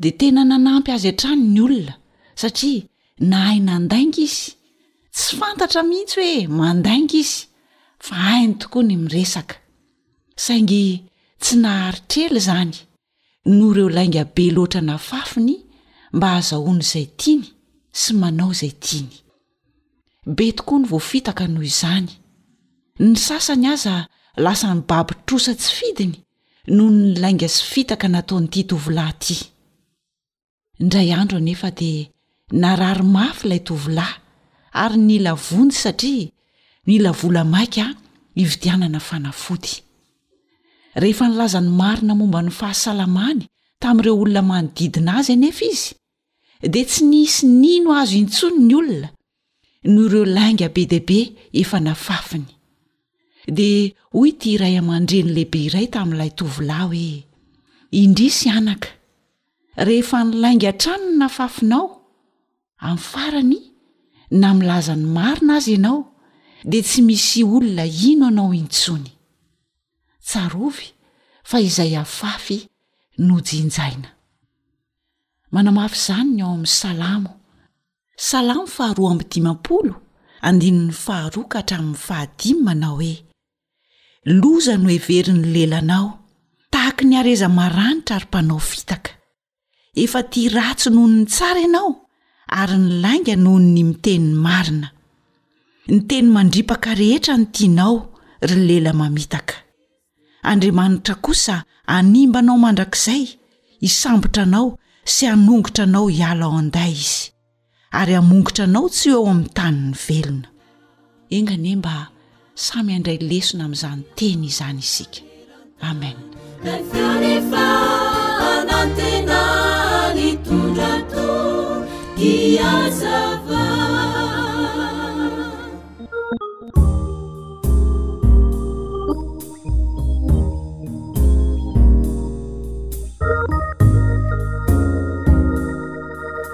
dia tena nanampy azy hatrany ny olona satria nahay nandainga izy, tsy fantatra mihitsy hoe mandainga izy fa hainy tokoa ny miresaka. Saingy tsy naharitra ela izany noho ireo lainga be loatra nafafiny mba hazahoany izay tiany sy manao izay tiany. Be tokoa ny voafitaka noho izany. Ny sasany aza lasa nibabo trosa tsy fidiny noho ny lainga sy fitaka nataon'ity tovolahy ity. Indray andro anefa dia narary mafy ilay tovolahy ary nila vonjy satria nila vola maika hividianana fanafody. Rehefa nilaza ny marina momba ny fahasalamany tamin'ireo olona manodidina azy anefa izy dia tsy nisy nino azy intsony ny olona noho ireo lainga be dia be efa nafafiny dia hoy ity iray aman-dreny lehibe iray tamin'ilay tovolahy hoe indrisy anaka rehefa ny lainga hatrany ny nafafinao amin'ny farany na milaza ny marina azy ianao dia tsy misy olona ino anao intsony tsarovy fa izay afafy no jinjaina Manamafy izany ny ao amin'ny Salamo. Salamo faharoa amby dimampolo, andininy faharoa ka hatramin'ny fahadimy manao hoe, Loza no heverin'ny lelanao, tahaky ny hareza maranitra ary mpanao fitaka. Efa tia ratsy noho ny tsara ianao, ary ny lainga noho ny miteny ny marina. Ny teny mandripaka rehetra no tianao, ry lela mamitaka. Andriamanitra kosa hanimba anao mandrakizay, hisambotra anao sy hanongotra anao hiala ao an-day Izy, ary hamongotra anao tsy ho eo amin'ny tanin'ny velona. Enga anie mba samy handray lesona amin'izany teny izany isika. Amen.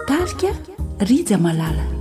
Tarika, Rija Malala.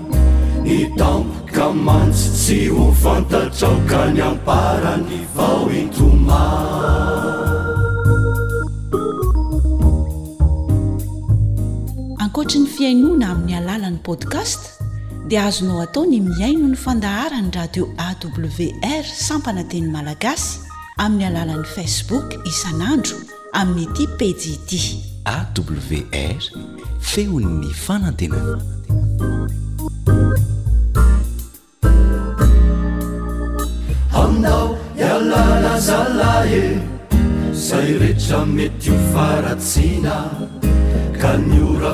Ny tampoka mantsy tsy ho fantatrao ka ny amparany vao hitomany. Ankoatry ny fihainoana amin'ny alalan'ny podcast dia azonao atao ny mihaino ny fandaharan'ny radio awr sampana teny malagasy amin'ny alalan'ny facebook isan'andro amin'ity pejy ity. AWR, Feon'ny Fanantenana. Aminao ialana zalahy e Zay rehetra mety ho faratsiana Ka ny ora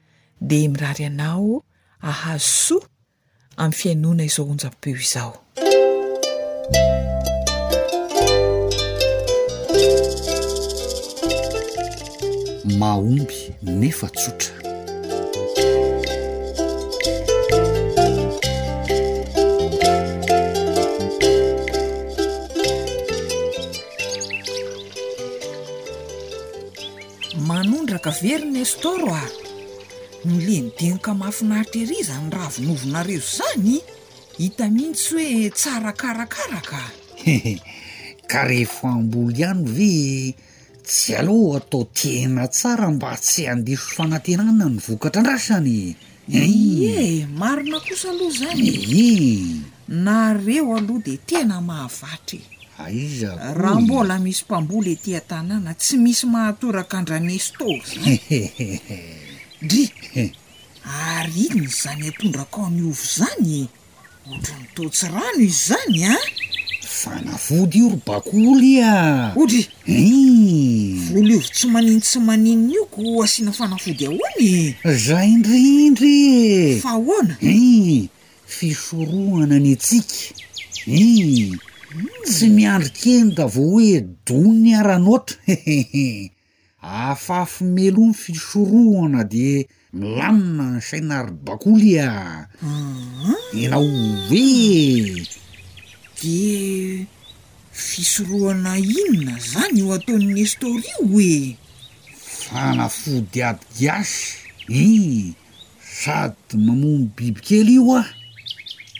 dia mirary anao hahazo soa amin'ny fihainoana izao onjam-peo izao. Mahomby nefa tsotra. Manondraka ve ry Nestor a! Milenidenika mahafinaritra ery izany ravinovonareo izany! Hita mihitsy hoe tsara karakara ka! Hehe, ka rehefa hamboly ihany ve tsy aleo atao tehina tsara mba tsy handiso fanantenana ny vokatra andrasana e! Ie, marina kosa aloha izany e! Ie! Nareo aloha dia tena mahavatra e! Aiza koa e! Raha mbola misy mpamboly ety an-tanàna tsy misy mahatoraka an-dRanesto izany! Hehehe! Dry! Ary inona izany atondraka ao ny ovy izany e! Ohatran'ny toa tsy rano izy izany a! Fanafody io ry bakoly a! Odry! Volo io tsy manin tsy manin io ko asiana fanafody ahoana e? Zaindrindry e! Fa ahoana? Fisorohana ny tsiky. Tsy miandry kely raha vao hoe dony ny ara-noatra. Afafy meloa ny fisorohana de milamina ny saina ry bakoly a! Enao hoe De fisorohana inona zany io ataon'i Nestor io e? Fanafody ady gasy e! Sady mamono bibikely io a!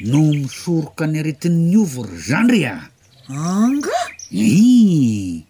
No misoroka ny aretin'ny ovy ry zandry a! Angaha? Ee!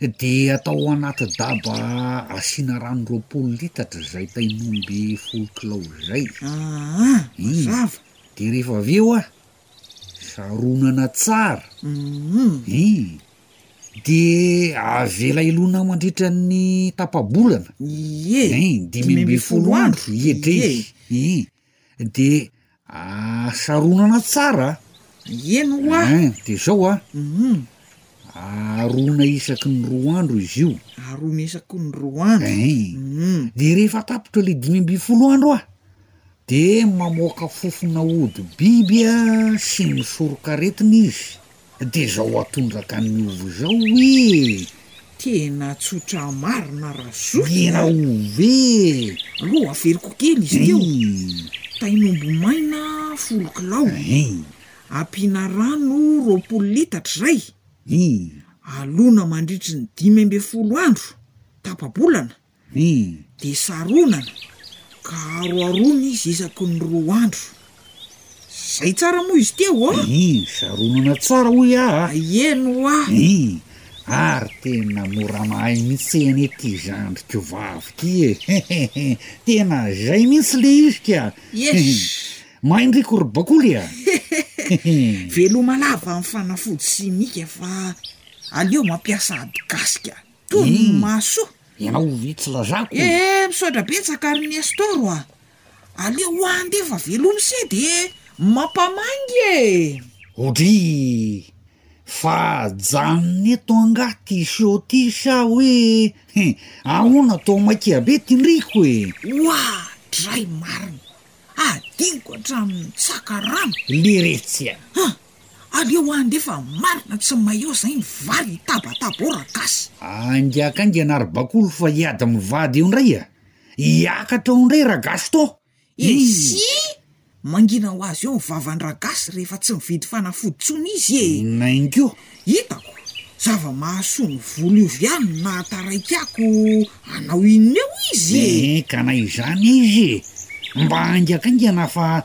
Dia atao ao anaty daba asiana rano roapolo litatra izay tain'omby folo kilao izay. Aa, mazava. Dia rehefa avy eo a, saronana tsara. Uum. Ii. Dia avela hilona mandritra ny tapa-bolana. Ie. Ii, dimy ambin'ny folo andro, ie, dre. Ie. Ii. De saronana tsara a, eny hoa, ein de zao a, aroana isaky ny roa andro izy io, aroana isaky ny roa andro, ein de rehefa tapitra le dimy ambin'ny folo andro a de mamoaka fofona hody biby a sy ny sorokaretina izy. De zao atondraka an'i Ovo izao hoe. Tena tsotra marina ra zoky a! Hira Ovo e! Alou averiko kely izy teo. Tain'omby maina folo kilao. Ampiana rano roapolo litatra izay. Alona mandritry ny dimy ambin'ny folo andro, tapa-bolana. Vii. Dia saronana ka aroharoana izy isaky ny roa andro. Zay tsara moa izy ity ô? Iv. Saronana tsara hoy aho a! Eny hoa! Ii. Ary tena mora mahay mihitsy anie ity zandriko vavy ity e! Hehehe! Tena zay mihitsy le izy ka! Esh! Maindriko ry bakoly a! Hehehe! Veloma lava ny fanafody simika fa aleo mampiasa ady gasy ka! Tonomaso. Ianao ve tsy lazako e. Eh misaotra betsaka ry Nestor a. Aleo ho ahy ndeha fa velomy se de mampamangy e. Odrii! Fa ajanony eto angaha ty show ty sa hoe he ahoana toa maika be ty ndriko e. Oa dray marina. Adinoko hatramin'ny tsaka rano. Leretsy a. Aleo ho andeha fa marina tsy maillot zay ny vary hitabataba ao raha gasy. Ainga kainga ianao ry bakolo fa hiady mivady eo ndray a! hiakatra ao ndray ra gasy to! Eisy! mangina ho azy eo ny vavan-dRagasy rehefa tsy mividy fanafody tsony izy e! Naingo! Hitako! zava-mahasoa ny volo io viany no nahataraiky ahy ko anao inona eo izy e! Eeh ka na izany izy e! mba ainga kainga ianao fa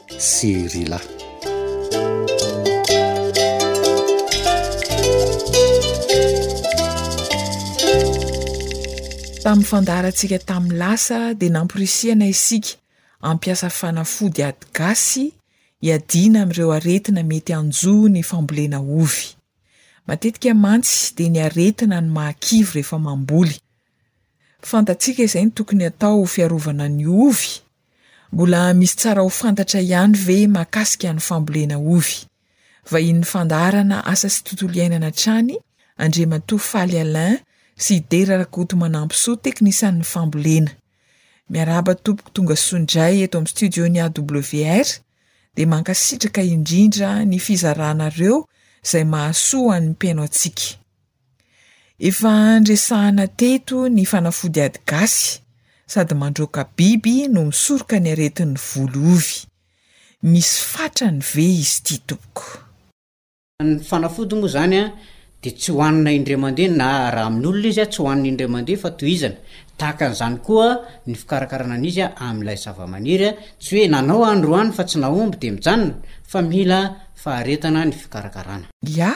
sy Rila. Tamin'ny fandaharantsika tamin'ny lasa dia namporisihana isika hampiasa fanafody ady gasy hiadiana amin'ireo aretina mety hanjo ny fambolena ovy. Matetika mantsy dia ny aretina no mahakivy rehefa mamboly. Fantatsika izay ny tokony hatao ho fiarovana ny ovy Mbola misy tsara ho fantatra ihany ve mahakasika ny fambolena ovy? Vahinin'ny fandaharana Asa sy tontolo iainana hatrany, Andriamatoa Faly Alain sy Dera Rakotomanampisoa, teknisianin'ny fambolena. Miarahaba tompoko tongasoa indray eto amin'ny studio-n'ny AWR, dia mankasitraka indrindra ny fizaranareo izay mahasoa an'ny mpihaino antsika. Efa andresahana teto ny fanafody ady gasy sady mandroaka biby no misoroka ny aretin'ny volo ovy. Misy fatrany ve izy ity tompoko? Ny fanafody moa izany dia tsy hohanina indray mandeha na raha amin'olona izy tsy hohanina indray mandeha fa tohizana. Tahaka an'izany koa ny fikarakarana an'izy amin'ilay zavamaniry, tsy hoe nanao androany fa tsy nahomby dia mijanona fa mila faharetana ny fikarakarana. Ya,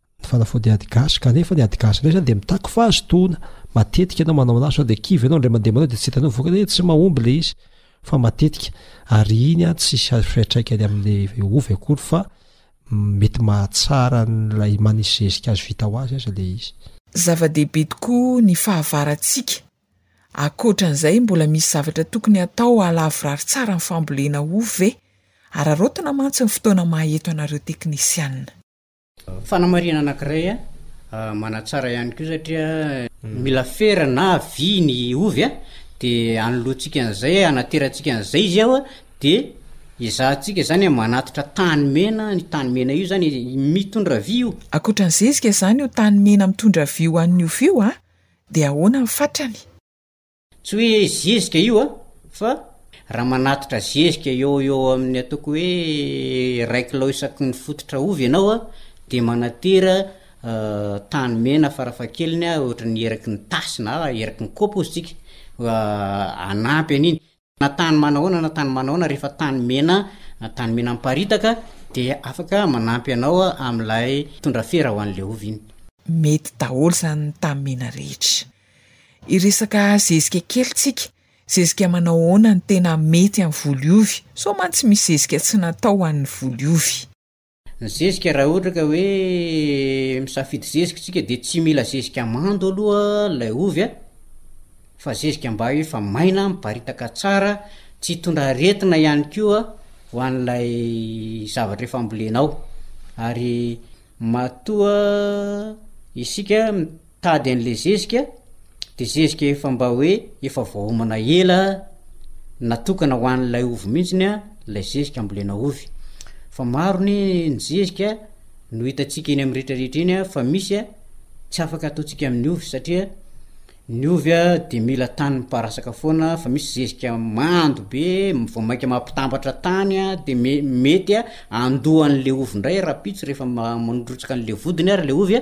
ny fanafody ady gasy kanefa ny ady gasy indray zany dia mitaky fahazotoana matetika ianao manao anazy sao dia kivy ianao indray mandeha manao dia tsy hitanao vokany hoe tsy mahomby le izy fa matetika ary iny a tsy hisy fiatraikany amin'ny ovy akory fa mety mahatsara an'ilay manisy zezika azo vita ho azy aza le izy Zava-dehibe tokoa ny fahavarantsika. Ankoatra an'izay, mbola misy zavatra tokony hatao hahalavorary tsara ny fambolena ovy ve? Araraotina mantsy ny fotoana maha eto anareo teknisiana. Fanamarihana anankiray, manatsara ihany koa satria mila fer na vy ny ovy dia anoloantsika an'izay, anaterantsika an'izay izy ao dia ezahantsika izany manatitra tany mena, io tany mena io izany mitondra vy io. Ankoatra ny zezika izany io tany mena mitondra vy ho an'ny ovy io dia ahoana ny fatrany? Tsy hoe zezika io an, fa raha manatitra zezika eo ho eo amin'ny ataoko hoe iray kilao isaky ny fototra ovy ianao an, dia manatera tany mena farafahakeliny ohatry ny eraky ny tasy na eraky ny kaopy hozy tsika, hanampy an'iny. Na tany manahoana na tany manahoana rehefa tany mena, tany mena miparitaka dia afaka manampy anao amin'ilay mitondra fera ho an'ilay ovy iny. Mety daholo izany ny tany mena rehetra. Hiresaka zezika kely tsika, zezika manao ahoana no tena mety amin'ny volo hiovy, sao mantsy misy zezika tsy natao ho an'ny volo hiovy. Ny zezika, raha ohatra ka hoe misafidy zezika tsika dia tsy mila zezika mando aloha ilay ovy a, fa zezika mba efa maina miparitaka tsara, tsy hitondra aretina ihany koa ho an'ilay zavatra efa ambolenao, ary matoa isika Tady an'ilay zezika dia zezika efa mba hoe efa voaomana ela natokana ho an'ilay ovy mihitsy ny ilay zezika ambolena ovy fa maro ny ny zezika no hitantsika eny amin'ny rehetrarehetra eny fa misy a tsy afaka ataontsika amin'ny ovy satria ny ovy a dia mila tany miparasaka foana fa misy zezika mando be vao mainka mampitambatra tany a dia me mety a andohan'le ovy indray rapitso rehefa manorotsaka an'le vodiny ary le ovy a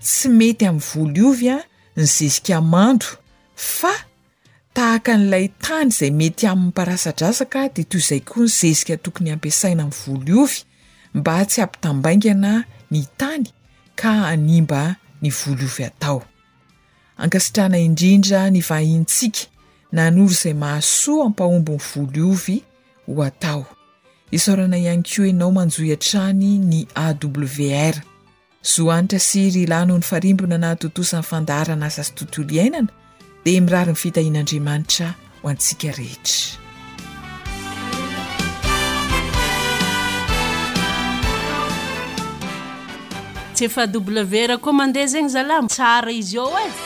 Tsy mety amin'ny voly ovy ny zezika mando, fa tahaka an'ilay tany izay mety amin'ny mparasadrasaka dia toy izay koa ny zezika tokony hampiasaina amin'ny voly ovy mba tsy hampitambaingana ny tany ka hanimba ny voly ovy atao. Ankasitrahana indrindra ny vahintsika nanoro izay mahasoa hampahomby ny voly ovy ho atao. Isaorana ihany koa ianao manjohy hatrany ny AWR. Zo Hanitra sy Rila Noho ny farimbona na tontosa ny fandaharana asa sy tontolo iainana dia mirary ny fitahian'Andriamanitra ho antsika rehetra. Tsy efa WR koa mandeha zegny zalah? Tsara izy eo eh!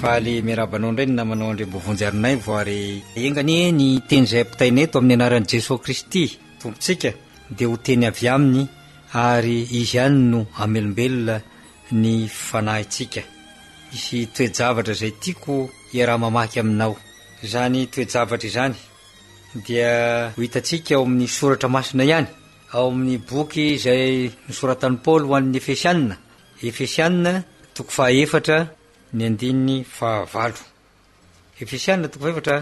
Faly miarahaba anao indray ny namanao Andriambovonjy Arinaivo ary enga anie ny teny izay ampitaina eto amin'ny anaran'i Jesoa Kristy Tompontsika dia ho teny avy Aminy ary Izy ihany no hamelombelona ny fanahintsika. Misy toe-javatra izay tiako hiaraha-mamaky aminao. Izany toe-javatra izany dia ho hitantsika ao amin'ny Soratra Masina ihany, ao amin'ny boky izay nosoratan'i Paoly ho an'ny Efesiana, Efesiana, toko faha efatra, Ny andininy fahavalo. Efesiana toko fahefatra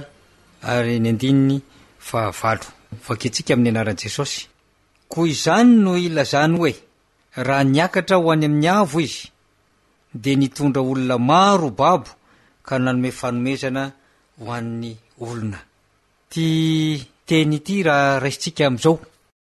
ary ny andininy fahavalo. Vakintsika amin'ny anaran'i Jesosy. Koa izany no ilazany hoe, Raha niakatra ho any amin'ny avo izy, dia nitondra olona maro ho babo ka nanome fanomezana ho an'ny olona. Ity teny ity raha raisintsika amin'izao.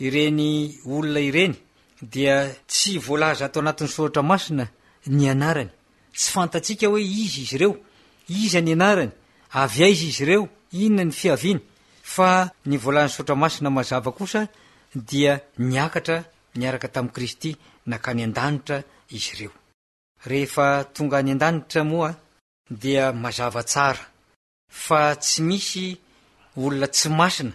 Ireny olona ireny dia tsy voalaza ato anatin'ny soratra masina ny anarany. Tsy fantatsika hoe iza izy ireo, iza ny anarany, avy aiza izy ireo, inona ny fiaviany. Fa ny voalazan'ny soratra masina mazava kosa dia niakatra niaraka tamin'i Kristy nankany an-danitra izy ireo. Rehefa tonga any an-danitra moa dia mazava tsara Fa tsy misy olona tsy masina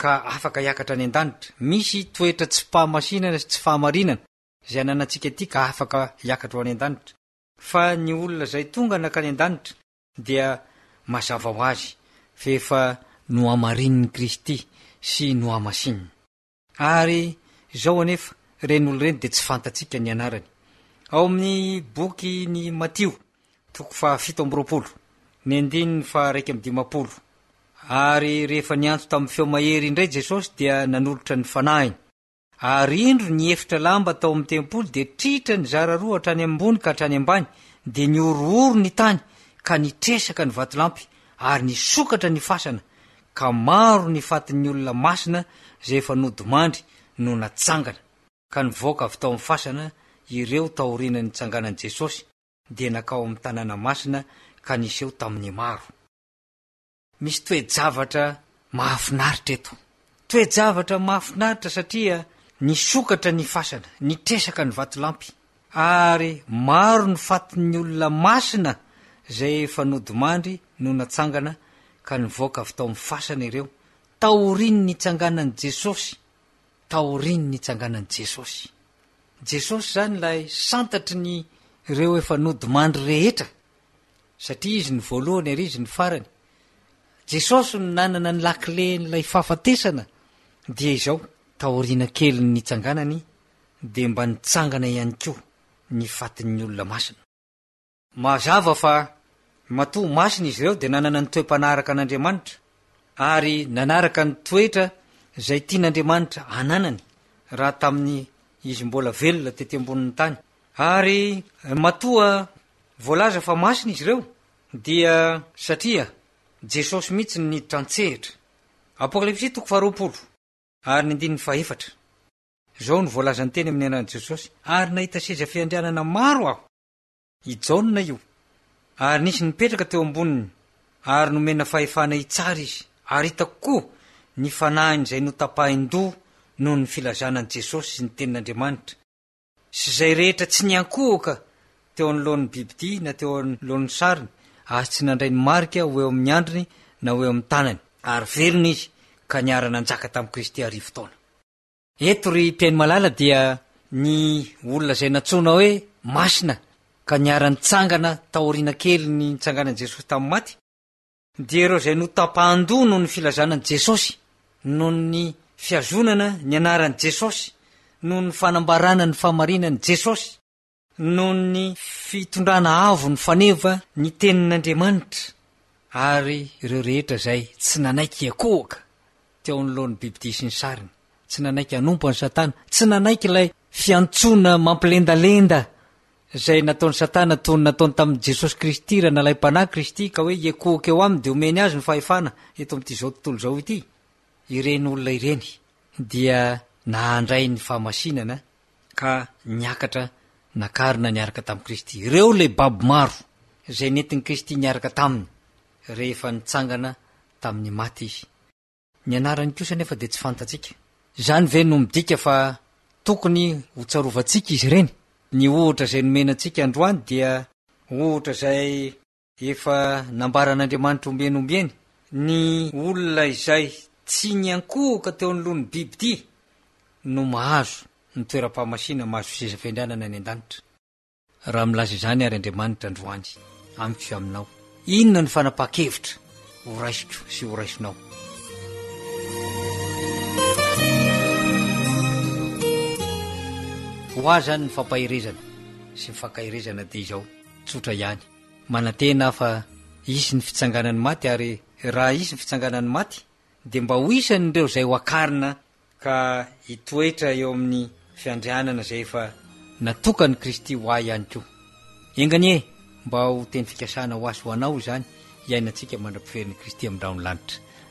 ka afaka hiakatra any an-danitra. Misy toetra tsy pahamasinana sy tsy fahamarinana izay ananantsika ity ka afaka hiakatra ho any an-danitra. Fa ny olona izay tonga nankany an-danitra dia mazava ho azy fa efa nohamarinin'i Kristy sy nohamasininy. Ary izao anefa, ireny olona ireny dia tsy fantatsika ny anarany. Ao amin'ny boky ny Matio, toko fahafito amby roapolo, ny andininy faharaika amby dimampolo. Ary rehefa niantso tamin'ny feo mahery indray Jesosy dia nanolotra ny fanahiny. Ary indro ny efitra lamba tao amin'ny tempoly dia tritra nizara roa hatrany ambony ka hatrany ambany, dia nihorohoro ny tany ka nitresaka ny vatolampy ary nisokatra ny fasana, ka maro ny fatin'ny olona masina izay efa nodimandry no natsangana, ka nivoaka avy tao amin'ny fasana ireo taorian'ny nitsanganan'i Jesosy dia nankao amin'ny tanàna masina ka niseho tamin'ny maro. Misy toe-javatra mahafinaritra eto. Toe-javatra mahafinaritra satria nisokatra ny fasana, nitresaka ny vatolampy. ary maro ny fatin'ny olona masina izay efa nodimandry no natsangana ka nivoaka avy tao amin'ny fasana ireo, taorian'ny nitsanganan'i Jesosy, taorian'ny nitsanganan'i Jesosy. Jesosy izany ilay santatry ny ireo efa nodimandry rehetra, satria Izy ny voalohany ary Izy ny farany. Jesosy no nanana ny lakilen'ilay fahafatesana, dia izao, taoriana kelin'ny nitsanganany dia mba nitsangana ihany koa ny fatin'ny olona masina. Mazava fa matoa masina izy ireo dia nanana ny toe-panaraka an'Andriamanitra ary nanaraka ny toetra izay tian'Andriamanitra hananany raha tamin'ny izy mbola velona tety ambonin'ny tany. Ary matoa voalaza fa masina izy ireo dia satria Jesosy mihitsy no niditra an-tsehatra. Apokalypsy toko faharoapolo ary ny andininy fahefatra. Izao no voalazany teny amin'ny anan'i Jesosy, Ary nahita seza fiandrianana maro aho. I Jaona io. Ary nisy nipetraka teo amboniny, ary nomena fahefana hitsara izy, ary hitako koa ny fanahiny izay notapahin-doha noho ny filazana an'i Jesosy sy ny tenin'Andriamanitra, sy izay rehetra tsy niankohoka teo anoloan'ny bibidia na teo anoloan'ny sariny, ary tsy nandray ny marika ho eo amin'ny handriny na ho eo amin'ny tanany. Ary velona izy, ka niara-nanjaka tamin'i Kristy arivo taona. Eto ry mpiheno malala dia ny olona izay nantsoina hoe masina ka niara-nitsangana taoriana kely ny nitsanganan'i Jesosy tamin'ny maty dia ireo izay notapahan-doha noho ny filazana an'i Jesosy, noho ny fihazonana ny anaran'i Jesosy, noho ny fanambarana ny fahamarinan'i Jesosy. Noho ny fitondrana avo ny faneva ny tenin'Andriamanitra, ary ireo rehetra izay tsy nanaiky hiakohoka teo anoloan'ny bibidia sy ny sariny, tsy nanaiky hanompo an'i Satana, tsy nanaiky ilay fiantsoana mampilendalenda izay nataon'i Satana toy ny nataony tamin'i Jesosy Kristy raha nalaim-panahy Kristy ka hoe hiakohoka eo Aminy dia homeny azy ny fahefana eto amin'ity izao tontolo izao ity, ireny olona ireny dia nahandray ny fahamasinana ka niakatra nakarina niaraka tamin'i Kristy. Ireo ilay babo maro izay nentin'i Kristy niaraka taminy rehefa nitsangana tamin'ny maty izy. Ny anarany kosa anefa dia tsy fantatsika. Izany ve no midika fa tokony hotsarovantsika izy ireny? Ny ohatra izay nomena antsika androany dia ohatra izay Efa nambaran'Andriamanitra ombieny ombieny ny olona izay tsy niankohoka teo anoloan'ny biby ity no mahazo ny toeram-pahamasina mahazo seza fiandrianana any an-danitra. Raha milaza izany ary Andriamanitra androany amiko sy aminao, inona no fanapahan-kevitra horaisiko sy horaisonao? Ho ahy izany ny fampaherezana sy ny fankaherezana dia izao, tsotra ihany. Manantena aho fa hisy ny fitsanganan'ny maty ary raha hisy ny fitsanganan'ny maty dia mba ho isan'ireo izay ho akarina ka hitoetra eo amin'ny fiandrianana izay efa natokan'i Kristy ho ahy ihany koa. Enga anie mba ho teny fikasana ho azy ho anao izany hiainantsika mandra-piferin'i Kristy amin'irano lanitra.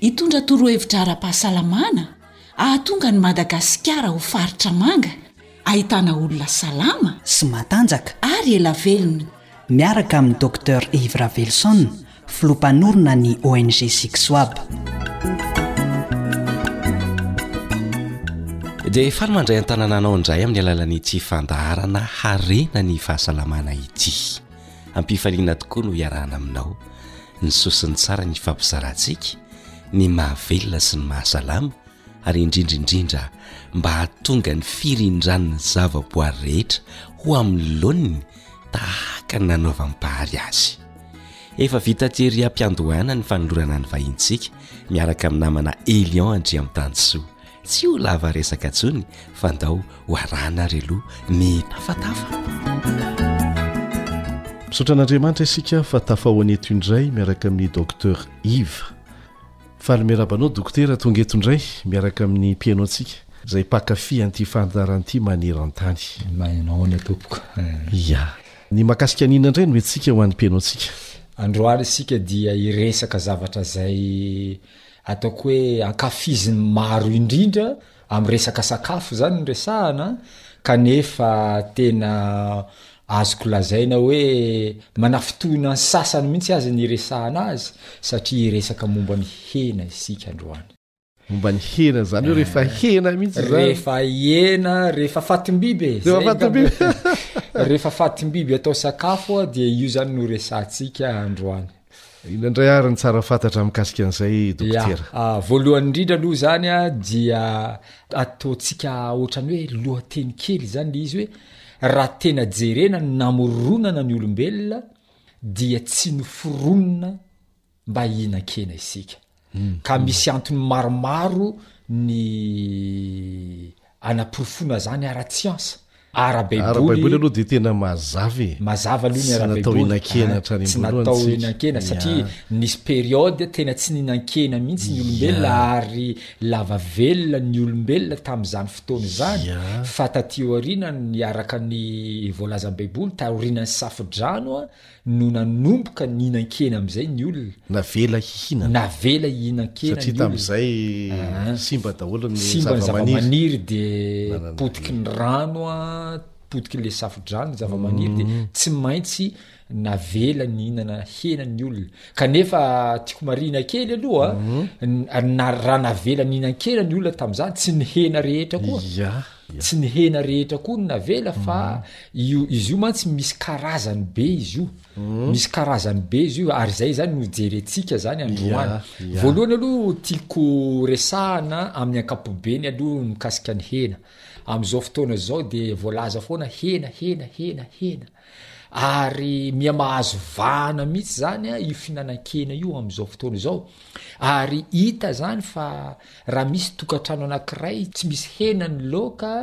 Hitondra torohevitra ara-pahasalamana hahatonga an'i Madagasikara ho faritra manga, ahitana olona salama, sy matanjaka, ary ela velona. Miaraka amin'i Docteur Yves Raveloson, filoha mpanorina ny ONG Sixwab. Dia faly mandray an-tanananao indray amin'ny alalan'ity fandaharana Harena ny fahasalamana ity. Am-pifaliana tokoa no hiarahana aminao ny soa sy ny tsara ny hifampizarantsika, ny mahavelona sy ny mahasalama ary indrindra indrindra mba hahatonga ny firindran'ny zavaboary rehetra ho amin'ny laoniny tahaka ny nanaovam-pahary azy. Efa vita tery am-piandohana ny fanolorana ny vahintsika miaraka amin'ny namana Elion Andriantanisoa. Tsy ho lava resaka intsony fa ndao ho arahana ary aloha ny tafatafa. Misaotra an'Andriamanitra isika fa tafahoany eto indray miaraka amin'ny Docteur Yves. Faly miarahaba anao Dokotera tonga eto indray miaraka amin'ny mpihaino antsika izay mpankafy an'ity fandaharana ity maneran-tany. Mahay anao hono tompoko. Ya. Ny mahakasika an'inona indray no entintsika ho an'ny mpihaino antsika? Androany isika dia hiresaka zavatra izay ataoko hoe ankafizin'ny maro indrindra amin'ny resaka sakafo izany ny resahana kanefa tena azoko lazaina hoe manafintohina ny sasany mihitsy aza ny hiresahana azy satria hiresaka momba ny hena isika androany. Momba ny hena izany hoe rehefa eh, hena mihitsy izany. Rehefa hena, rehefa fatim-biby e. Rehefa fatim-biby. Rehefa fatim-biby atao sakafo dia io izany no resahantsika androany. Inona indray ary ny tsara fantatra mikasika an'izay dokotera? Ya, voalohany indrindra aloha izany a dia ataontsika ohatran'ny hoe lohateny kely izany le izy hoe raha tena jerena ny namoronana ny olombelona dia tsy noforonina mba hihinan-kena isika. hmm. ka misy antony maromaro ny anaporofoana zany ara-tsiansa arabaiboly aloha de tena mazava e mazava aloha ny arababolysy natao inankena satria nisy periode tena tsy ninankena mihitsy ny olombelona ary lava velona ny olombelona tamin'izany fotoana izany fa tatio ariana ny araka ny voalazan'ny baiboly taorianany safodrano a no nanomboka nihinan-kena amin'izay ny olona. Navela hihinana. Navela hihinan-kena ny olona. Satria tamin'izay simba daholo ny zava-maniry. Simba ny zava-maniry dia potiky ny rano, potiky ilay safo-drano ny zava-maniry dia mm. tsy maintsy navela nihinana hena ny olona. Kanefa tiako marihina kely aloha, mm. raha navela nihinan-kena ny olona tamin'izany, tsy ny hena rehetra koa. Tsy ny hena rehetra koa no navela fa io izy io mantsy misy karazany be izy io. Hmm. Misy karazany be izy io ary izay zany no jerentsika zany androany. Voalohany aloha tiako resahana amin'ny ankapobeny aloha mikasika ny hena. Amin'izao fotoana izao dia voalaza foana hena hena hena hena. ary miha mahazo vahana mihitsy zany a io fihinanan-kena io amin'izao fotoana izao ary hita zany fa raha misy tokantrano anankiray tsy misy hena ny loaka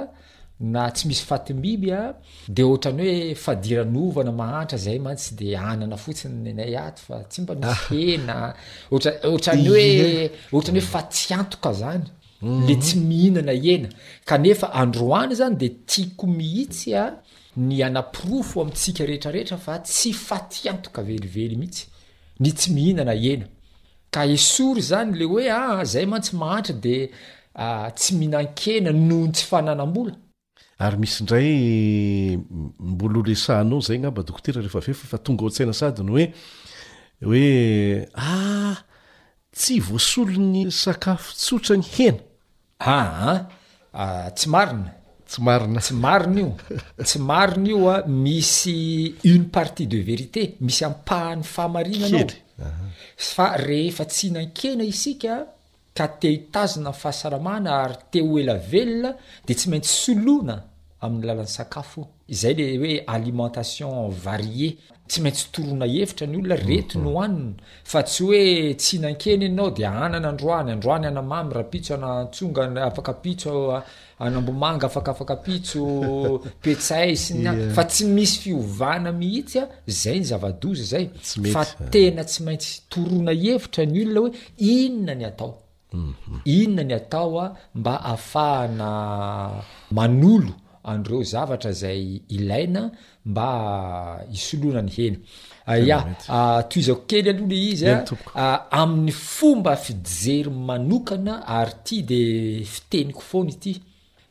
na tsy misy fatimbiby a de ohatrany hoe fadiranovana mahantra zay mantsy de anana fotsiny ny anay ato fa tsy mba misy ah. hena ohatra ohatrany hoe ohatrany hoe fatsiantoka zany mhm. le tsy mihinana hena kanefa androany zany de tiako mihitsy a ny hanaporofo amintsika rehetrarehetra fa tsy fatiantoka velively mihitsy ny tsy mihinana hena, ka esory izany le hoe aa zay mantsy mahantra de tsy mihinan-kena noho ny tsy fananam-bola. Ary misy indray mbola ho resahanao izay angamba dokotera rehefa avy eo fa efa tonga ao an-tsaina sady ny hoe hoe aa tsy voasolon'ny sakafo tsotra ny hena. Aa! tsy marina, Tsy marina. tsy marina io, tsy marina io a, misy une partie de vérité, misy ampahany fahamarinana ao, Kely. Aha. fa rehefa tsy hihinan-kena isika ka te hitazona ny fahasalamana ary te ho ela velona dia tsy maintsy soloina amin'ny lalan'ny sakafo io. Izay le hoe alimentation variée, tsy maintsy toroana hevitra ny olona, reto no hanina, fa tsy hoe tsy hinan-kena ianao dia hanana androany, androany anamamy, rapitso anantsonga, afaka pitso, anambomanga afaka afaka pitso, petsay sy ny hafa, fa tsy misy fiovana mihitsy, zay ny zava-doza zay, fa tena tsy maintsy toroana hevitra ny olona hoe inona ny atao. Inona ny atao mba afahana manolo an'ireo zavatra izay ilaina mba hisoloana ny hena? Ya, tohizako kely aloha le izy a, amin'ny fomba fijery manokana ary ity de fiteniko foana ity,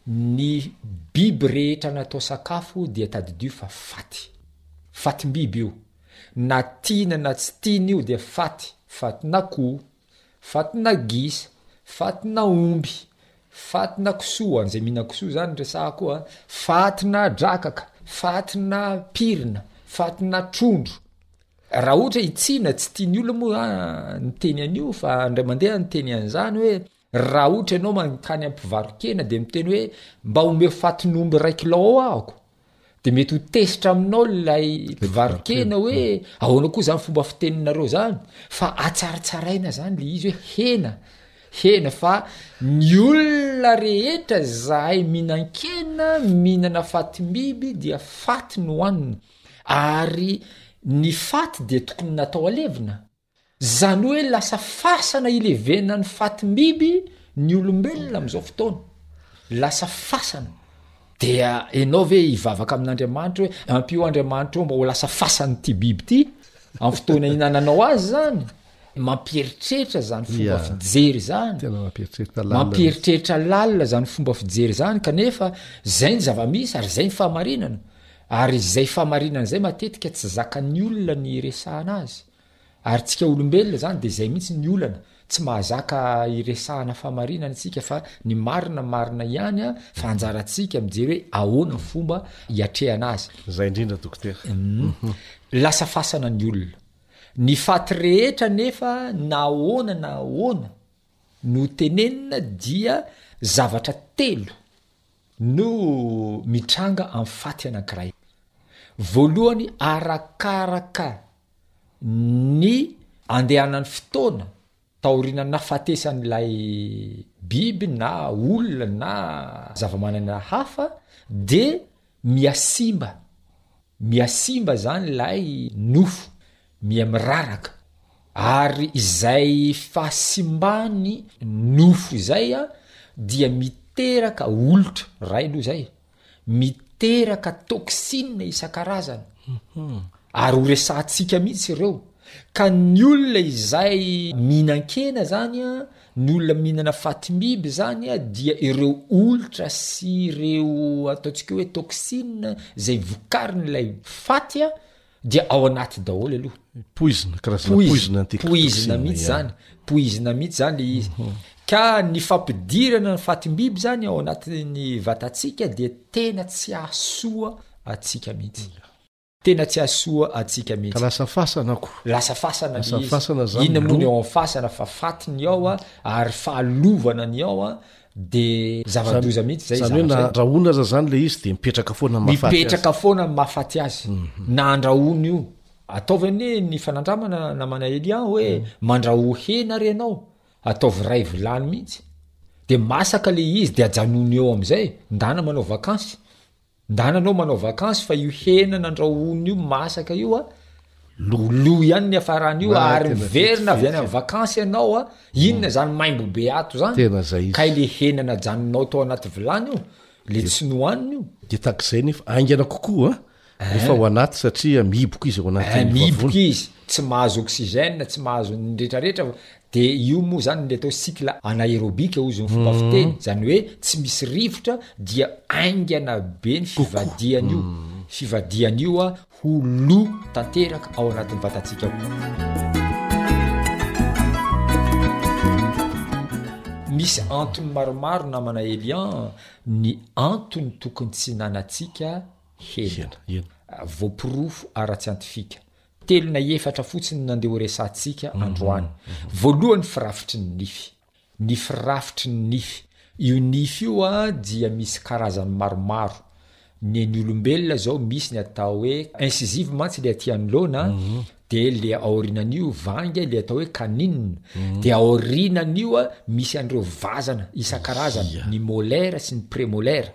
ny biby rehetra natao sakafo dia tadidio fa faty, fatim-biby io, na tiana na tsy tiana io dia faty, fatin'akoho, Fatina gisa, fatina omby, fatina kisoa, an'izay mihinana kisoa zany resahako a, fatina drakaka, fatina pirina, fatina trondro. Raha ohatra hoe i Tsina tsy tian'ny olona moa ny teny an'io fa indray mandeha ny teny an'izany hoe raha ohatra ianao mankany amin'ny mpivaro-kena dia miteny hoe mba omeo fatin'omby iray kilao ao ahako. de mety ho tezitra aminao lay mpivarokena hoe ahoana koa zany fomba fiteninareo zany fa atsaratsaraina zany le izy hoe hena hena fa ny olona rehetra zahay minan-kena mihinana fatim-biby dia faty no hanina ary ny faty dia tokony natao alevina Zany hoe lasa fasana ilevenan'ny fatim-biby ny olombelona amin'izao fotoana. Lasa fasana. Dia enao ve hivavaka amin'Andriamanitra hoe ampio Andriamanitra eo mba ho lasa fasan'ity biby ity amin'ny fotoana inananao azy zany? Mampieritreritra zany fomba fijery zany. Mampieritreritra lalina zany fomba fijery zany kanefa zay ny zava-misy ary zay ny fahamarinana. Ary zay fahamarinana zay matetika tsy zakan'ny olona ny resahana azy. Ary tsika olombelona zany de zay mihitsy ny olana tsy mahazaka iresahana famarinana tsika fa ny marina marina ihany a fa anjaratsika mijery hoe ahoana ny fomba hiatrehana azy. Zay indrindra dokotera. Humm lasa fasana ny olona. Ny faty rehetra anefa na ahoana na ahoana no tenenina dia zavatra telo. no mitranga amin'ny faty anankiray. Voalohany, arakaraka ny andehanan'ny fotoana taorianan'ny nahafatesan'ilay biby na olona na zavamananaina hafa dia mihasimba Miha simba zany ilay nofo, miha miraraka. Ary izay fahasimbany nofo izay a dia miteraka olitra ray aloha zay, miteraka toxine isan-karazany, ary ho resahantsika mihitsy ireo, ka ny olona izay mihinan-kena zany a, Ny olona mihinana fatim-biby izany dia ireo olitra sy ireo ataontsika hoe toxine izay vokarin'ilay faty dia ao anaty daholo aloha. Poizina, karazana poizina anticritoxine. Poizina mihitsy izany, poizina mihitsy izany ilay izy. Mhm. Ka ny fampidirana ny fatim-biby izany ao anatin'ny vatantsika dia tena tsy hahasoa antsika mihitsy. Tena tsy asoa atsika Ka mihitsy. lasa fasana ko. Lasa fasana le Lasa izy. fasana zany Inona moa ny lo. ao amin'ny fasana fa faty ny ao a, ary fahalovana ny ao a, de zava-doza mihitsy zay Zany hoe zavatra na zay. andrahoina aza zany le izy de mipetraka foana amin'ny mahafaty azy. Mipetraka foana amin'ny mahafaty azy. Na andrahoina io. Ataovy anie ny fanandramana namana Elia hoe mandraho hena re anao, ataovy ray vilany mihitsy. De masaka le izy de ajanony eo amizay, ndana manao vakansy. Ndana anao manao vakansy fa io hena nandrahoina io masaka io a, lo lo ihany ny hafarana io ary miverina avy any amin'ny vakansy ianao a, inona mm. zany maimbo be ato zany? Tena zay izy. Kay le hena najaninao tao anaty vilany io, le tsy nohaniny io. De takizay nefa aingana kokoa a, efa ho anaty satria mihiboka izy ao anaty. Eh, mihiboka izy, tsy mahazo oxygène, tsy mahazo ny retraretra, Dia io moa izany ilay atao cycle anaérobika hozy ny fomba fiteny, izany hoe tsy misy rivotra dia haingana be ny fivadihan'io fivadihan'io ho lo tanteraka ao anatin'ny vatantsika ao. Misy antony maromaro namana Elian ny antony tokony tsy hinanantsika hena. Voaporofo ara-tsiantifika Telo na efatra fotsiny no nandeha ho resahantsika androany. Voalohany firafitry ny nify. Ny firafitry ny nify. Io nify io dia misy karazany maromaro. Ny an'ny olombelona izao misy ny atao hoe incisive mantsy ilay aty anoloana, dia ilay aorianan'io vangy ilay atao hoe canine. Dia aorianan'io misy an'ireo vazana isan-karazany, ny molaire sy ny prémolaire.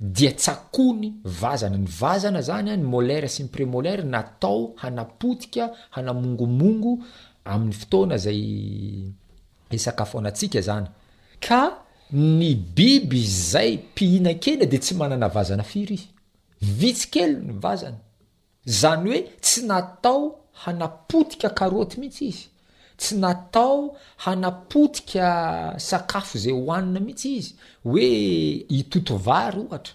Dia tsakony vazana ny vazana zany ny molaire sy ny premolaire natao hanapotika, hanamongomongo amin'ny fotoana zay isakafoanantsika zany. Ka ny biby izay mpihinan-kena dia tsy manana vazana firy. Vitsy kely ny vazany. Izany hoe tsy natao hanapotika karoty mihitsy izy, tsy natao hanapotika sakafo izay hohanina mihitsy izy, hoe hitoto vary ohatra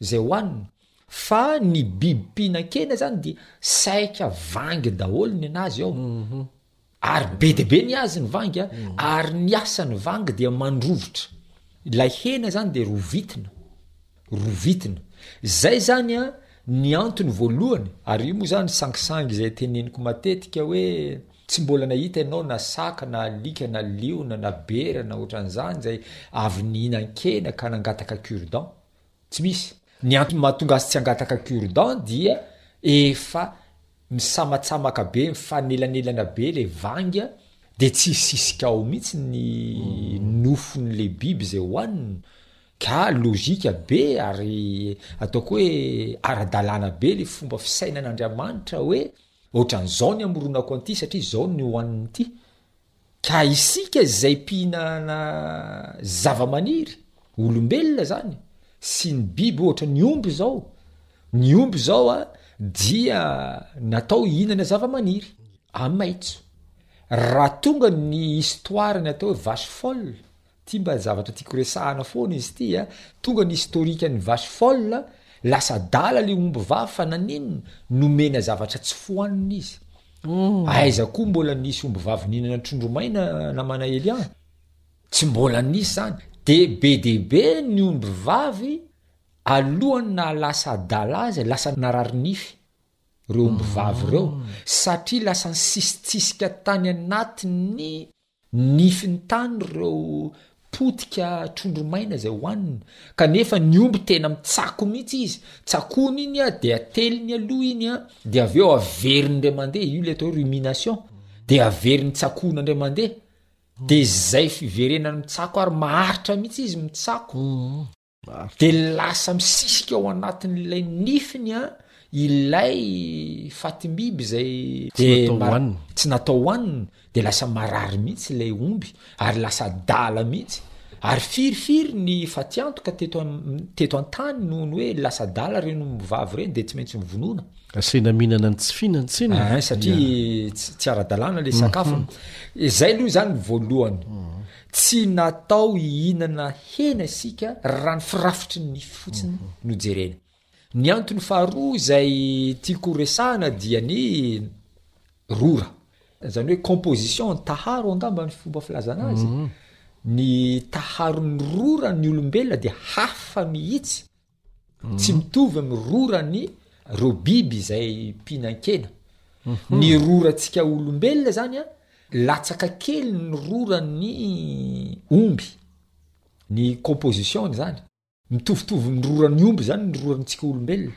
izay hohanina, fa ny biby mpihinan-kena izany dia saika vangy daholo ny an'azy ao. Ary be dia be ny azy ny vangy a, ary ny asan'ny vangy dia mandrovitra. Ilay hena zany dia rovitina, rovitina. Zay zany a ny antony voalohany, ary io moa zany sangisangy izay teneniko matetika hoe tsy mbola nahita ianao na saka na alika na liona na bera na ohatran'izany izay avy nihinan-kena ka nangataka cure-dent. Tsy misy. Ny antony mahatonga azy tsy hangataka cure-dent dia efa misamatsamaka be, mifanelanelana be ilay vanga dia tsy hisisika ao mihitsy ny nofon'ilay biby izay hohanina ka logika be ary ataoko hoe ara-dalàna be ilay fomba fisainan'Andriamanitra hoe ohatran'izao ny hamoronako an'ity satria izao ny hohanin'ity. Ka isika izay mpihinana zavamaniry, olombelona izany, sy ny biby ohatra ny omby izao, ny omby izao a, dia natao hihinana zavamaniry, a maitso. Raha tonga ny histoire ny atao hoe vache folle, Ty mba zavatra tiako resahana foana izy ty a, tonga ny historique an'i vache folle, lasa adala le omby vavy fa naninona? nomena zavatra tsy fohanina izy. Aiza koa mbola nisy omby vavy nihinana trondro maina namana Elian? Tsy mbola nisy zany. De be dia be ny omby vavy alohan'ny naha lasa adala azy lasa narary nify reo omby vavy reo satria lasa nisisitsisika tany anatin'ny Nify ny tany ireo potika trondro maina izay hohaniny, kanefa ny omby tena mitsako mihitsy izy, tsakony iny an, dia ateliny aloha iny an, dia avy eo averiny indray mandeha, io ilay atao hoe rumination, dia averiny tsakoina indray mandeha, dia izay fiverenany mitsako ary maharitra mihitsy izy mitsako. de lasa misisika ao anatin'ilay nifiny a ilay fatimbiby zay de tsy natao hoaniny de lasa marary mihitsy ilay omby ary lasa dala mihitsy ary firifiry ny fatiantoka teto teto an-tany noho ny hoe lasa dala reny mivavy reny de tsy maintsy mivonona asaina mihinana ny tsy fina ntsena ah, satria tsy ara-dalàna le mhm. sakafony izay aloha izany voalohany mhm. Tsy natao hihinana hena isika raha ny firafitry ny nify fotsiny no jerena. Ny antony faharoa izay tiako ho resahana dia ny rora. Izany hoe composition, taharo angamba ny fomba filazana azy. Ny taharon'ny rora ny olombelona dia hafa mihitsy Tsy mitovy ny rora ny reo biby izay mpinankena. Ny rora tsika olombelona zany a, latsaka kely ny rora ny omby, ny composition-ny zany. Mitovitovy ny rora ny omby zany ny rora ny tsika olombelona.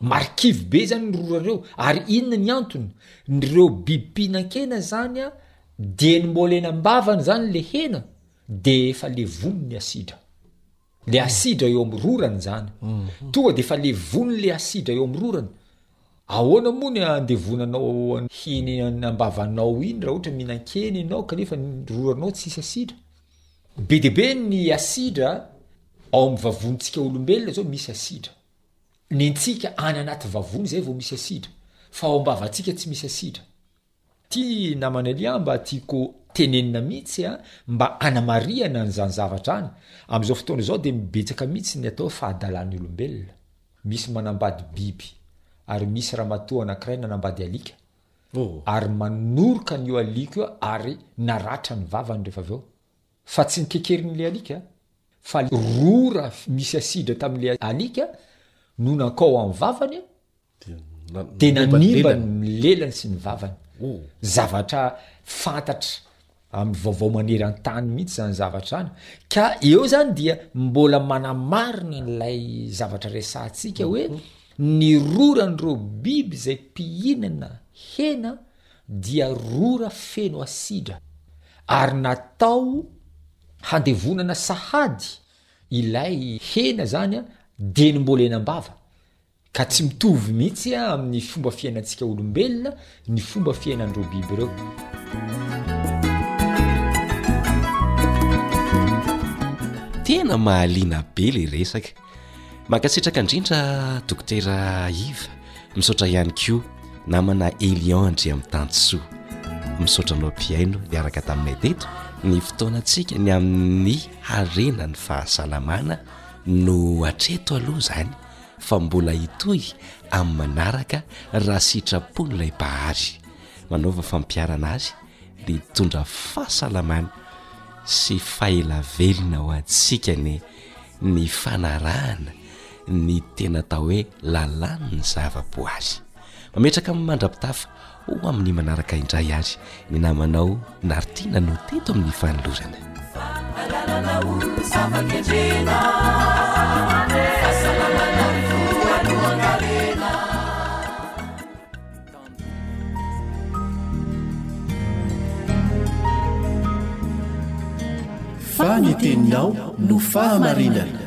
Marikivy be zany rora reo ary inona ny antony? Ny reo biby mpihinankena zany a de ny molena ambavany zany le hena de efa le vony ny asidra le asidra eo am rorany zany tonga de efa le vony le asidra eo am rorany ahoana moa ny andevonanao an heny ambavanao iny raha ohatra mihinan-kena enao kanefa ny roranao tsisy asidra? Be de be ny asidra ao am vavontsika olombelona zao misy asidra Ny antsika any anaty vavony zay vao misy asidra fa ao ambavatsika tsy misy asidra. Ty namana Elia mba tiako tenenina mitsy a, mba anamarihana an'izany zavatra any, amzao fotoana izao de mibetsaka mitsy ny atao hoe fahadalan'ny olombelona, misy manambady biby, ary misy ramatoa anakiray nanambady alika, ary manoroka an'io aliko io ary naratra ny vavany refa avy eo, Fa tsy nikekerin'ilay alika, fa rora misy asidra tamin'ilay alika no nankao amin'ny vavany, dia nanimba ny lelany sy ny vavany. Zavatra fantatra amin'ny vaovao maneran-tany mihitsy izany zavatra izany. Ka eo izany dia mbola manamarina an'ilay zavatra resahantsika hoe ny roran'ireo biby izay mpihinana hena dia rora feno asidra ary natao handevonana sahady ilay hena zany dia ny mbola henam-bava ka tsy mitovy mihitsy amin'ny fomba fiainantsika olombelona ny fomba fiainan'ireo biby ireo. Tena mahaliana be le resaka. Mankasitraka indrindra Dokotera Iva, misaotra ihany koa namana Elion Andriamitansoa. Misaotra anao mpihaino niaraka taminay teto, ny fotoanantsika ny amin'ny harena ny fahasalamana no hatreto aloha izany fa mbola hitohy amin'ny manaraka raha sitrapon'ilay Mpahary. Manaova fampiharana azy dia hitondra fahasalamana sy faela velona ho antsika anie. ny fanarahana ny tena atao hoe lalàn'ny zava-boaary. Mametraka amin'ny mandra-pitafa ho amin'ny manaraka indray ary ny namanao Nartiana no teto amin'ny fanolorana. Fa ny teninao no fahamarinana.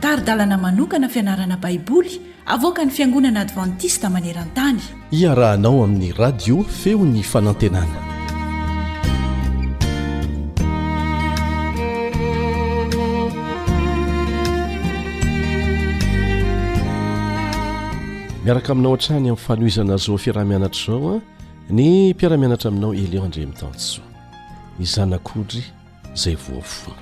Tari-dalana manokana fianarana Baiboly avoakan'ny Fiangonana Advantista maneran-tany. Iarahanao amin'ny Radio Feon'ny Fanantenana. Miaraka aminao hatrany amin'ny fanohizana zo fiaraha-mianatra izao a, ny mpiara-mianatra aminao Elion Andriamitansoa, ny zanak'Odry. izay voafono.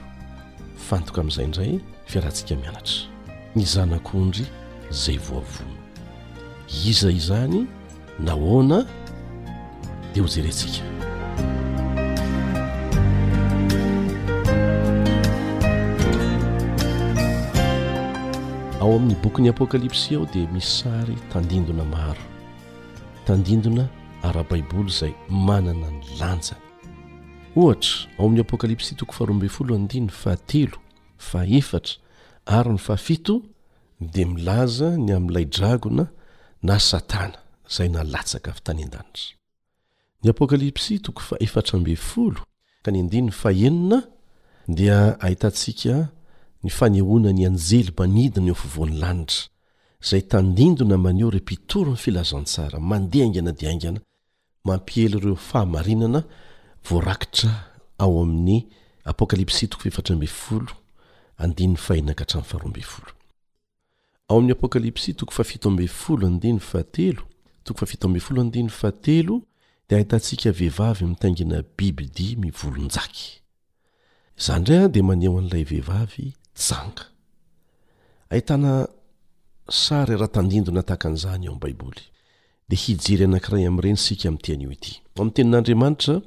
Mifantoka amin'izay indray fialantsika mianatra. Ny zanak'ondry izay voavono. Iza izany? Nahoana? Dia hojerentsika. Ao amin'ny bokin'ny Apokalypsy ao dia misy sary tandindona maro. Tandindona ara-baiboly izay manana ny lanjany. Ohatra, ao amin'ny Apokalypsy toko faharoa ambin'ny folo andininy fahatelo, fahefatra ary ny fahafito dia milaza ny amin'ilay dragona na Satana izay nalatsaka avy tany an-danitra. Ny Apokalypsy toko fahefatra ambin'ny folo ka ny andininy fahenina dia ahitantsika ny fanehoana ny anjely manidina eo afovoan'ny lanitra izay tandindona maneho ireo mpitory ny filazantsara mandeha haingana dia haingana Mampiely ireo fahamarinana voarakitra ao amin'ny Apokalypsy toko fahefatra ambin'ny folo, andininy fahena ka hatramin'ny faharoa ambin'ny folo. Ao amin'ny Apokalypsy toko fahafito ambin'ny folo, andininy fahatelo, toko fahafito ambin'ny folo, andininy fahatelo, dia ahitantsika vehivavy mitaingina bibidia mivolonjaky. Izany indray dia maneho an'ilay vehivavy janga. Ahitana sary ara-tandindona tahaka an'izany ao amin'ny Baiboly. Dia hijery anankiray amin'ireny isika amin'ity anio ity. Ao amin'ny Tenin'Andriamanitra,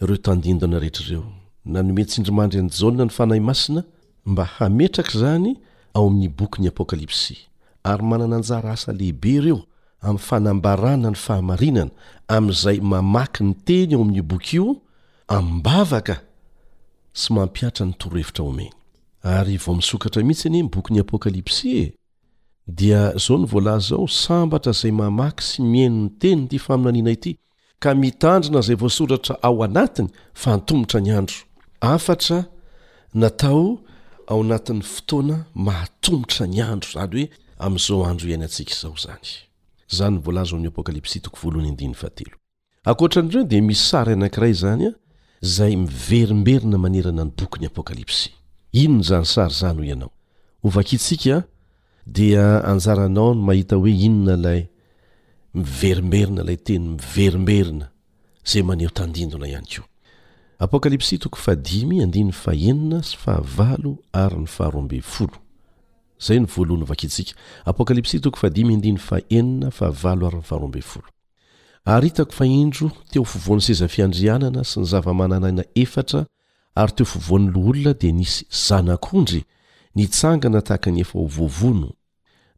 ireo tandindona rehetra ireo, nanome tsindrimandry an'i Jaona ny fanahy masina mba hametraka izany ao amin'ny bokin'ny Apokalypsy, ary manana anjara asa lehibe ireo amin'ny fanambarana ny fahamarinana amin'izay mamaky ny teny ao amin'io boky io am-bavaka sy mampihatra ny torohevitra omeny. Ary vao misokatra mihitsy anie ny bokin'ny Apokalypsy e! Dia izao no voalaza ao, Sambatra izay mamaky sy mihaino ny tenin'ity faminaniana ity, ka mitandrina izay voasoratra ao anatiny, fa antomotra ny andro. Hafatra natao ao anatin'ny fotoana mahatomotra ny andro, izany hoe amin'izao andro iainantsika izao izany. Izany no voalaza ao amin'ny Apokalypsy toko voalohany andininy fahatelo. Ankoatran'ireo dia misy sary anankiray izany izay miverimberina manerana ny bokin'ny Apokalypsy. Inona izany sary izany hoy ianao? Hovakintsika dia anjaranao ny mahita hoe inona ilay miverimberina, ilay teny miverimberina izay maneho tandindona ihany koa. Apokalypsy toko fahadimy andininy fahenina sy fahavalo ary ny faharoa ambin'ny folo. Izay ny voalohany hovakintsika. Apokalypsy toko fahadimy andininy fahenina, fahavalo ary ny faharoa ambin'ny folo. Ary hitako fa indro teo afovoan'ny seza fiandrianana sy ny zava-mananaina efatra ary teo afovoan'ny loholona dia nisy zanak'ondry nitsangana tahaka ny efa ho voavono.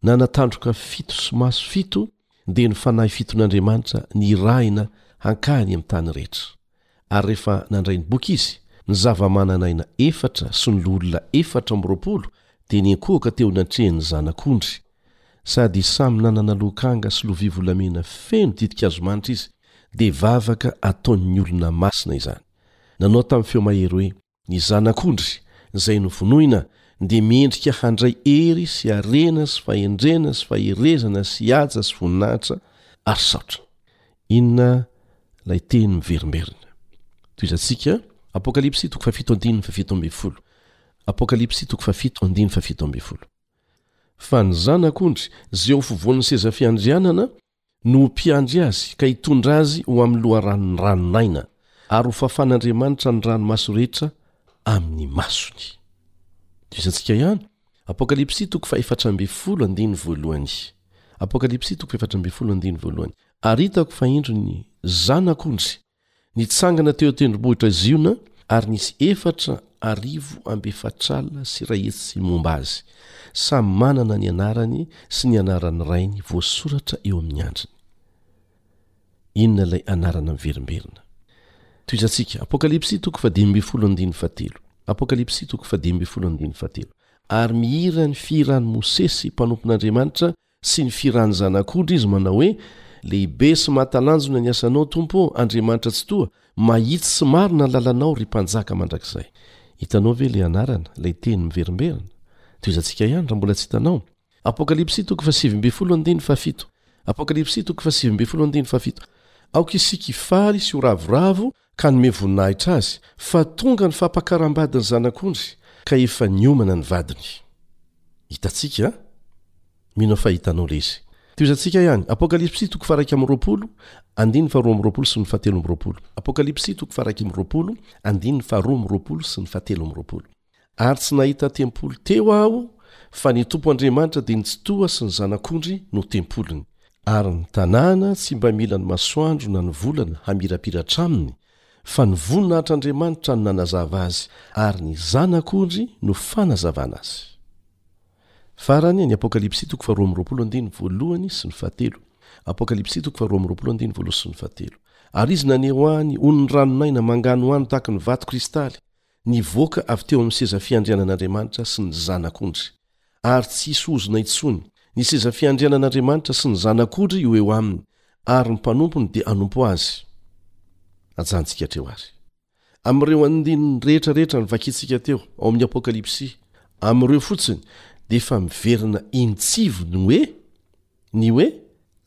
Nanatandroka fito sy maso fito dia ny fanahy fiton'Andriamanitra nirahina hankany amin'ny tany rehetra. ary rehefa nandray ny boky izy, ny zava-manan'aina efatra sy ny loholona efatra amby roapolo dia niankohoka teo anatrehan'ny Zanak'ondry, sady samy nanana lokanga sy lovia volamena feno ditin-kazo manitra izy, dia vavaka ataon'ny olona masina izany. Nanao tamin'ny feo mahery hoe, Ny Zanak'ondry, izay novonoina, dia miendrika handray hery sy harena sy fahendrena sy faherezana sy haja sy voninahitra ary saotra. Inona ilay teny miverimberina? Tohizantsika, Apokalypsy toko fahafito andininy fahafito ambin'ny folo. Apokalypsy toko fahafito andininy fahafito ambin'ny folo. Fa ny Zanak'ondry, izay eo afovoan'ny seza fiandrianana, no ho mpiandry azy ka hitondra azy ho amin'ny loharanon'ny ranon'aina, ary ho fafan'Andriamanitra ny ranomaso rehetra amin'ny masony. Divisantsika ihany, Apokalypsy toko fahefatra ambin'ny folo andiny voalohany. Apokalypsy toko fahefatra ambin'ny folo andiny voalohany. Ary hitako fa indro ny Zanak'ondry Nitsangana teo an-tendrombohitra Ziona ary nisy efatra arivo amby efatr'alina sy iray hetsy momba azy, samy manana ny anarany sy ny anaran'ny rainy voasoratra eo amin'ny andriny. Inona ilay anarana miverimberina? Tohizantsika, Apokalypsy toko fahadimy ambin'ny folo andininy fahatelo. Apokalypsy toko fahadimy ambin'ny folo andininy fahatelo. Ary mihira ny fihiran'i Mosesy mpanompon'Andriamanitra sy ny firan'ny zanak'ondry izy manao hoe, Lehibe sy mahatalanjona ny asanao, Tompo ô, Andriamanitra Tsitoha, mahitsy sy marina ny lalanao, ry Mpanjaka mandrakizay. Hitanao ve ilay anarana, ilay teny miverimberina? Tohizantsika ihany raha mbola tsy hitanao. Apokalypsy toko fahasivy ambin'ny folo andininy fahafito Apokalypsy toko fahasivy ambin'ny folo andininy fahafito Aoka isika hifaly sy ho ravoravo kanome voninahitra azy fa tonga ny fampakaram-badin'ny Zanak'ondry ka efa niomana ny vadiny. Hitantsika an? Mino aho fa hitanao ilay izy. Tohizantsika ihany, Apokalypsy toko faha-iraika amby roapolo, andininy faharoa amby roapolo sy ny fahatelo amby roapolo. Apokalypsy toko faha-iraika amby roapolo, andininy faharoa amby roapolo sy ny fahatelo amby roapolo. Ary tsy nahita tempoly teo aho, fa ny Tompo Andriamanitra dia ny tsitoha sy ny Zanak'ondry no tempoliny. Ary ny tanàna tsy mba mila ny masoandro na ny volana hamirapiratra aminy, fa ny voninahitr'Andriamanitra no nanazava azy, ary ny Zanak'ondry no fanazavana azy. Farany, ny Apokalypsy toko faharoa amby roapolo andininy voalohany sy ny fahatelo. Apokalypsy toko faharoa amby roapolo andininy voalohany sy ny fahatelo. Ary izy naneho ahy ny ony ny ranon'aina manganohano tahaka ny vato kristaly, Nivoaka avy teo amin'ny seza fiandrianan'Andriamanitra sy ny Zanak'ondry, ary tsy hisy ozona intsony. Ny seza fiandrianan'Andriamanitra sy ny Zanak'ondry ho eo aminy, ary ny mpanompony dia hanompo azy. Ajanontsika hatreo àry, amin'ireo andininy rehetra rehetra novakintsika teo ao amin'ny Apokalypsy, amin'ireo fotsiny, dia efa miverina intsivy ny hoe, Ny hoe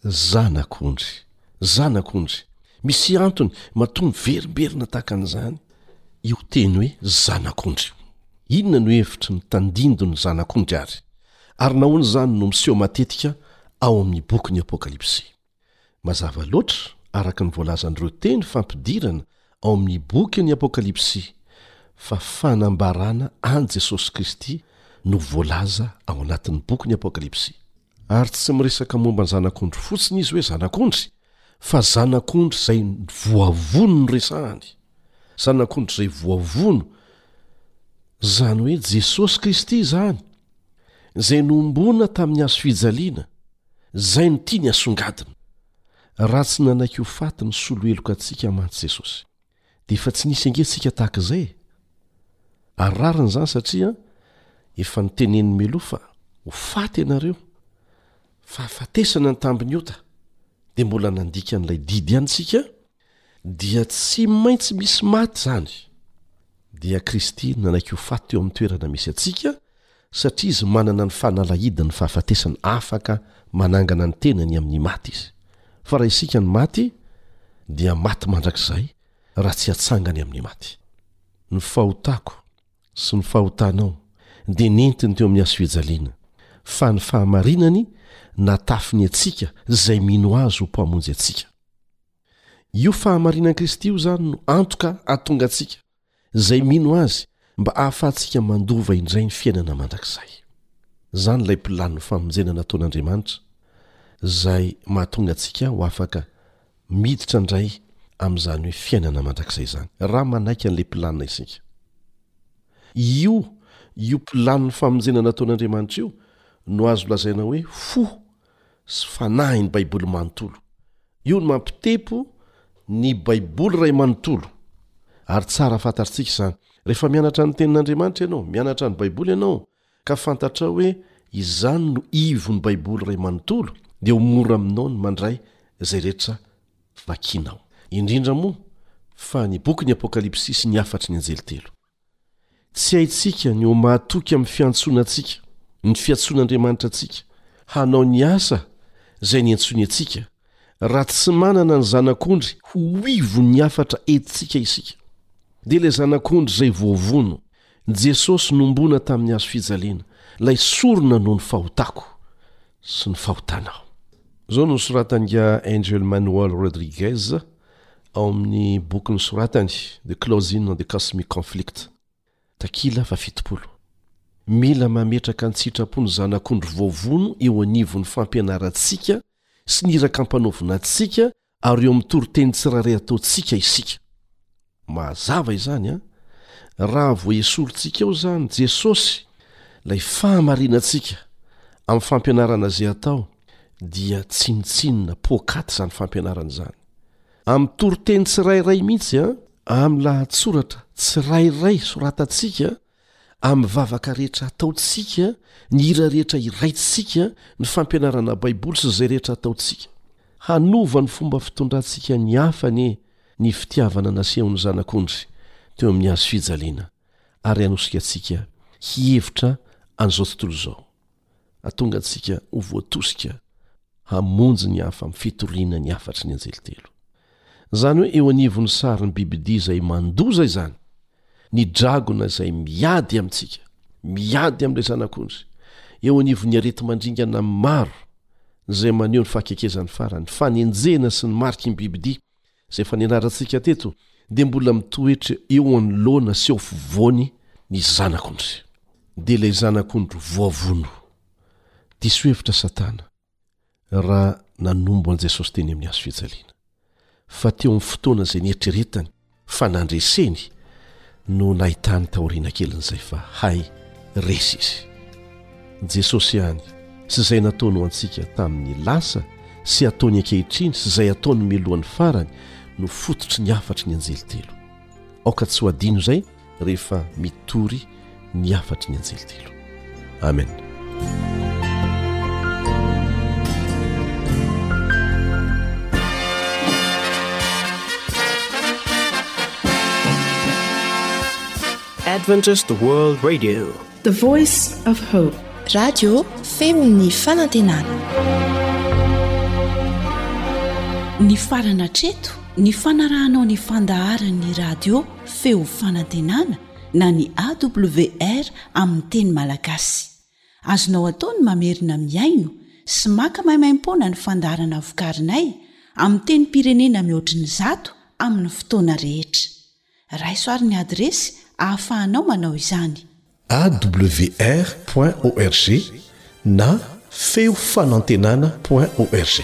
zanak'ondry, zanak'ondry. Misy antony matoa miverimberina tahaka an'izany io teny hoe zanak'ondry io. Inona no hevitry ny tandindon'ny zanak'ondry ary, ary nahoana izany no miseho matetika ao amin'ny bokin'ny Apokalypsy? Mazava loatra, araka ny voalazan'ireo teny fampidirana ao amin'ny bokin'ny Apokalypsy, fa fanambarana an'i Jesosy Kristy no voalaza ao anatin'ny bokin'ny Apokalypsy. Ary tsy miresaka momba ny zanak'ondry fotsiny izy hoe zanak'ondry, fa zanak'ondry izay voavono no resahany. Zanak'ondry izay voavono, izany hoe Jesosy Kristy izany, izay nohomboana tamin'ny hazo fijaliana, izay no tiany hasongadina. Raha tsy nanaiky ho faty nisolo heloka antsika mantsy Jesosy, dia efa tsy nisy ange tsika tahaka izay e! ary rariny izany satria efa niteneniny meloha fa ho faty ianareo fahafatesana ny tambin'ny ota dia mbola nandika an'ilay didy ihany tsika dia tsy maintsy misy maty izany dia kristy nanaiky ho faty teo amin'ny toerana misy antsika Satria izy manana ny fanalahidin'ny fahafatesana, afaka manangana ny tenany amin'ny maty izy. Fa raha isika no maty, dia maty mandrakizay raha tsy atsangany amin'ny maty. Ny fahotako sy ny fahotanao dia nentiny teo amin'ny hazo fijaliana, fa ny fahamarinany natafiny antsika izay mino Azy ho Mpamonjy antsika. Io fahamarinan'i Kristy io izany no antoka hahatonga antsika izay mino Azy mba ahafahantsika mandova indray ny fiainana mandrakizay. Izany ilay planin'ny famonjena nataon'Andriamanitra, izay mahatonga antsika ho afaka miditra indray amin'izany hoe fiainana mandrakizay izany, raha manaiky an'ilay planina isika. Io, io planin'ny famonjena nataon'Andriamanitra io, no azo lazaina hoe fo sy fanahy ny Baiboly manontolo. Io no mampitempo ny Baiboly iray manontolo. Ary tsara fantatrtsika izany. Rehefa mianatra ny Tenin'Andriamanitra ianao, mianatra ny Baiboly ianao, ka fantatrao hoe izany no ivon'ny Baiboly iray manontolo, dia ho mora aminao ny mandray izay rehetra vakinao. Indrindra moa fa ny bokin'ny Apokalypsy sy ny hafatry ny anjely telo. Tsy haintsika ny ho mahatoky amin'ny fiantsoana antsika, ny fiantsoan'Andriamanitra antsika hanao ny asa izay niantsoiny antsika, raha tsy manana ny Zanak'ondry ho ivon'ny hafatra entintsika isika. Dia ilay Zanak'ondry izay voavono, Jesosy nombona tamin'ny hazo fijaliana, ilay sorona noho ny fahotako sy ny fahotanao. Izao no nosoratan'Ingahy Angel Manuel Rodriguez, ao amin'ny boky nosoratany The Closing on the Cosmic Conflict, takila fahafitopolo. Mila mametraka an-tsitrapo ny zanak'ondry voavono eo anivon'ny fampianarantsika sy ny iraka ampanaovina antsika ary eo amin'ny toriteny tsirairay ataontsika isika. Mazava izany, an? Raha voaesorintsika ao izany Jesosy, ilay fahamarinantsika, amin'ny fampianarana izay atao, dia tsinontsinona poakaty izany fampianarana izany. Amin'ny toriteny tsirairay mihitsy an, amin'ny lahatsoratra tsirairay soratantsika, amin'ny vavaka rehetra ataontsika, ny hira rehetra iraintsika, ny fampianarana Baiboly sy izay rehetra ataontsika. Hanova ny fomba fitondrantsika ny hafa anie ny fitiavana nasehon'ny Zanak'ondry teo amin'ny hazo fijaliana, ary hanosika antsika hihevitra an'izao tontolo izao. hahatonga antsika ho voatosika hamonjy ny hafa amin'ny fitoriana ny hafatry ny anjely telo. Izany hoe eo anivon'ny sarin'ny bibidia izay mandoza izany, ny dragona izay miady amintsika, miady amin'ilay Zanak'ondry, eo anivon'ny areti-mandringana maro izay maneho ny fahakekezan'ny farany, ny fanenjehana sy ny mariky ny bibidia, Izay efa nianarantsika teto dia mbola mitoetra eo anoloana sy eo afovoany ny zanak'ondry. Dia ilay zanak'ondry voavono. Diso hevitra Satana raha nanombo an'i Jesosy teny amin'ny hazo fijaliana. Fa teo amin'ny fotoana izay nieritreretany fa nandreseny no nahitany taoriana kelin'izay fa hay resy izy. Jesosy ihany sy izay nataony ho antsika tamin'ny lasa sy ataony ankehitriny sy izay ataony milohan'ny farany no fototry ny hafatry ny anjely telo. Aoka tsy ho adino izay rehefa mitory ny hafatry ny anjely telo. Amen. Adventist World Radio. The Voice of Hope. Radio femon'ny fanantenana. Ny farana treto ny fanarahanao ny fandaharan'ny radio feo fanantenana na ny AWR amin'ny teny malagasy. Azonao atao ny mamerina mihaino sy maka maimaimpoana ny fandaharana vokarinay amin'ny tenim-pirenena mihoatry ny zato amin'ny fotoana rehetra. Raiso àry ny adiresy ahafahanao manao izany. awr point org na feo fanantenana point org.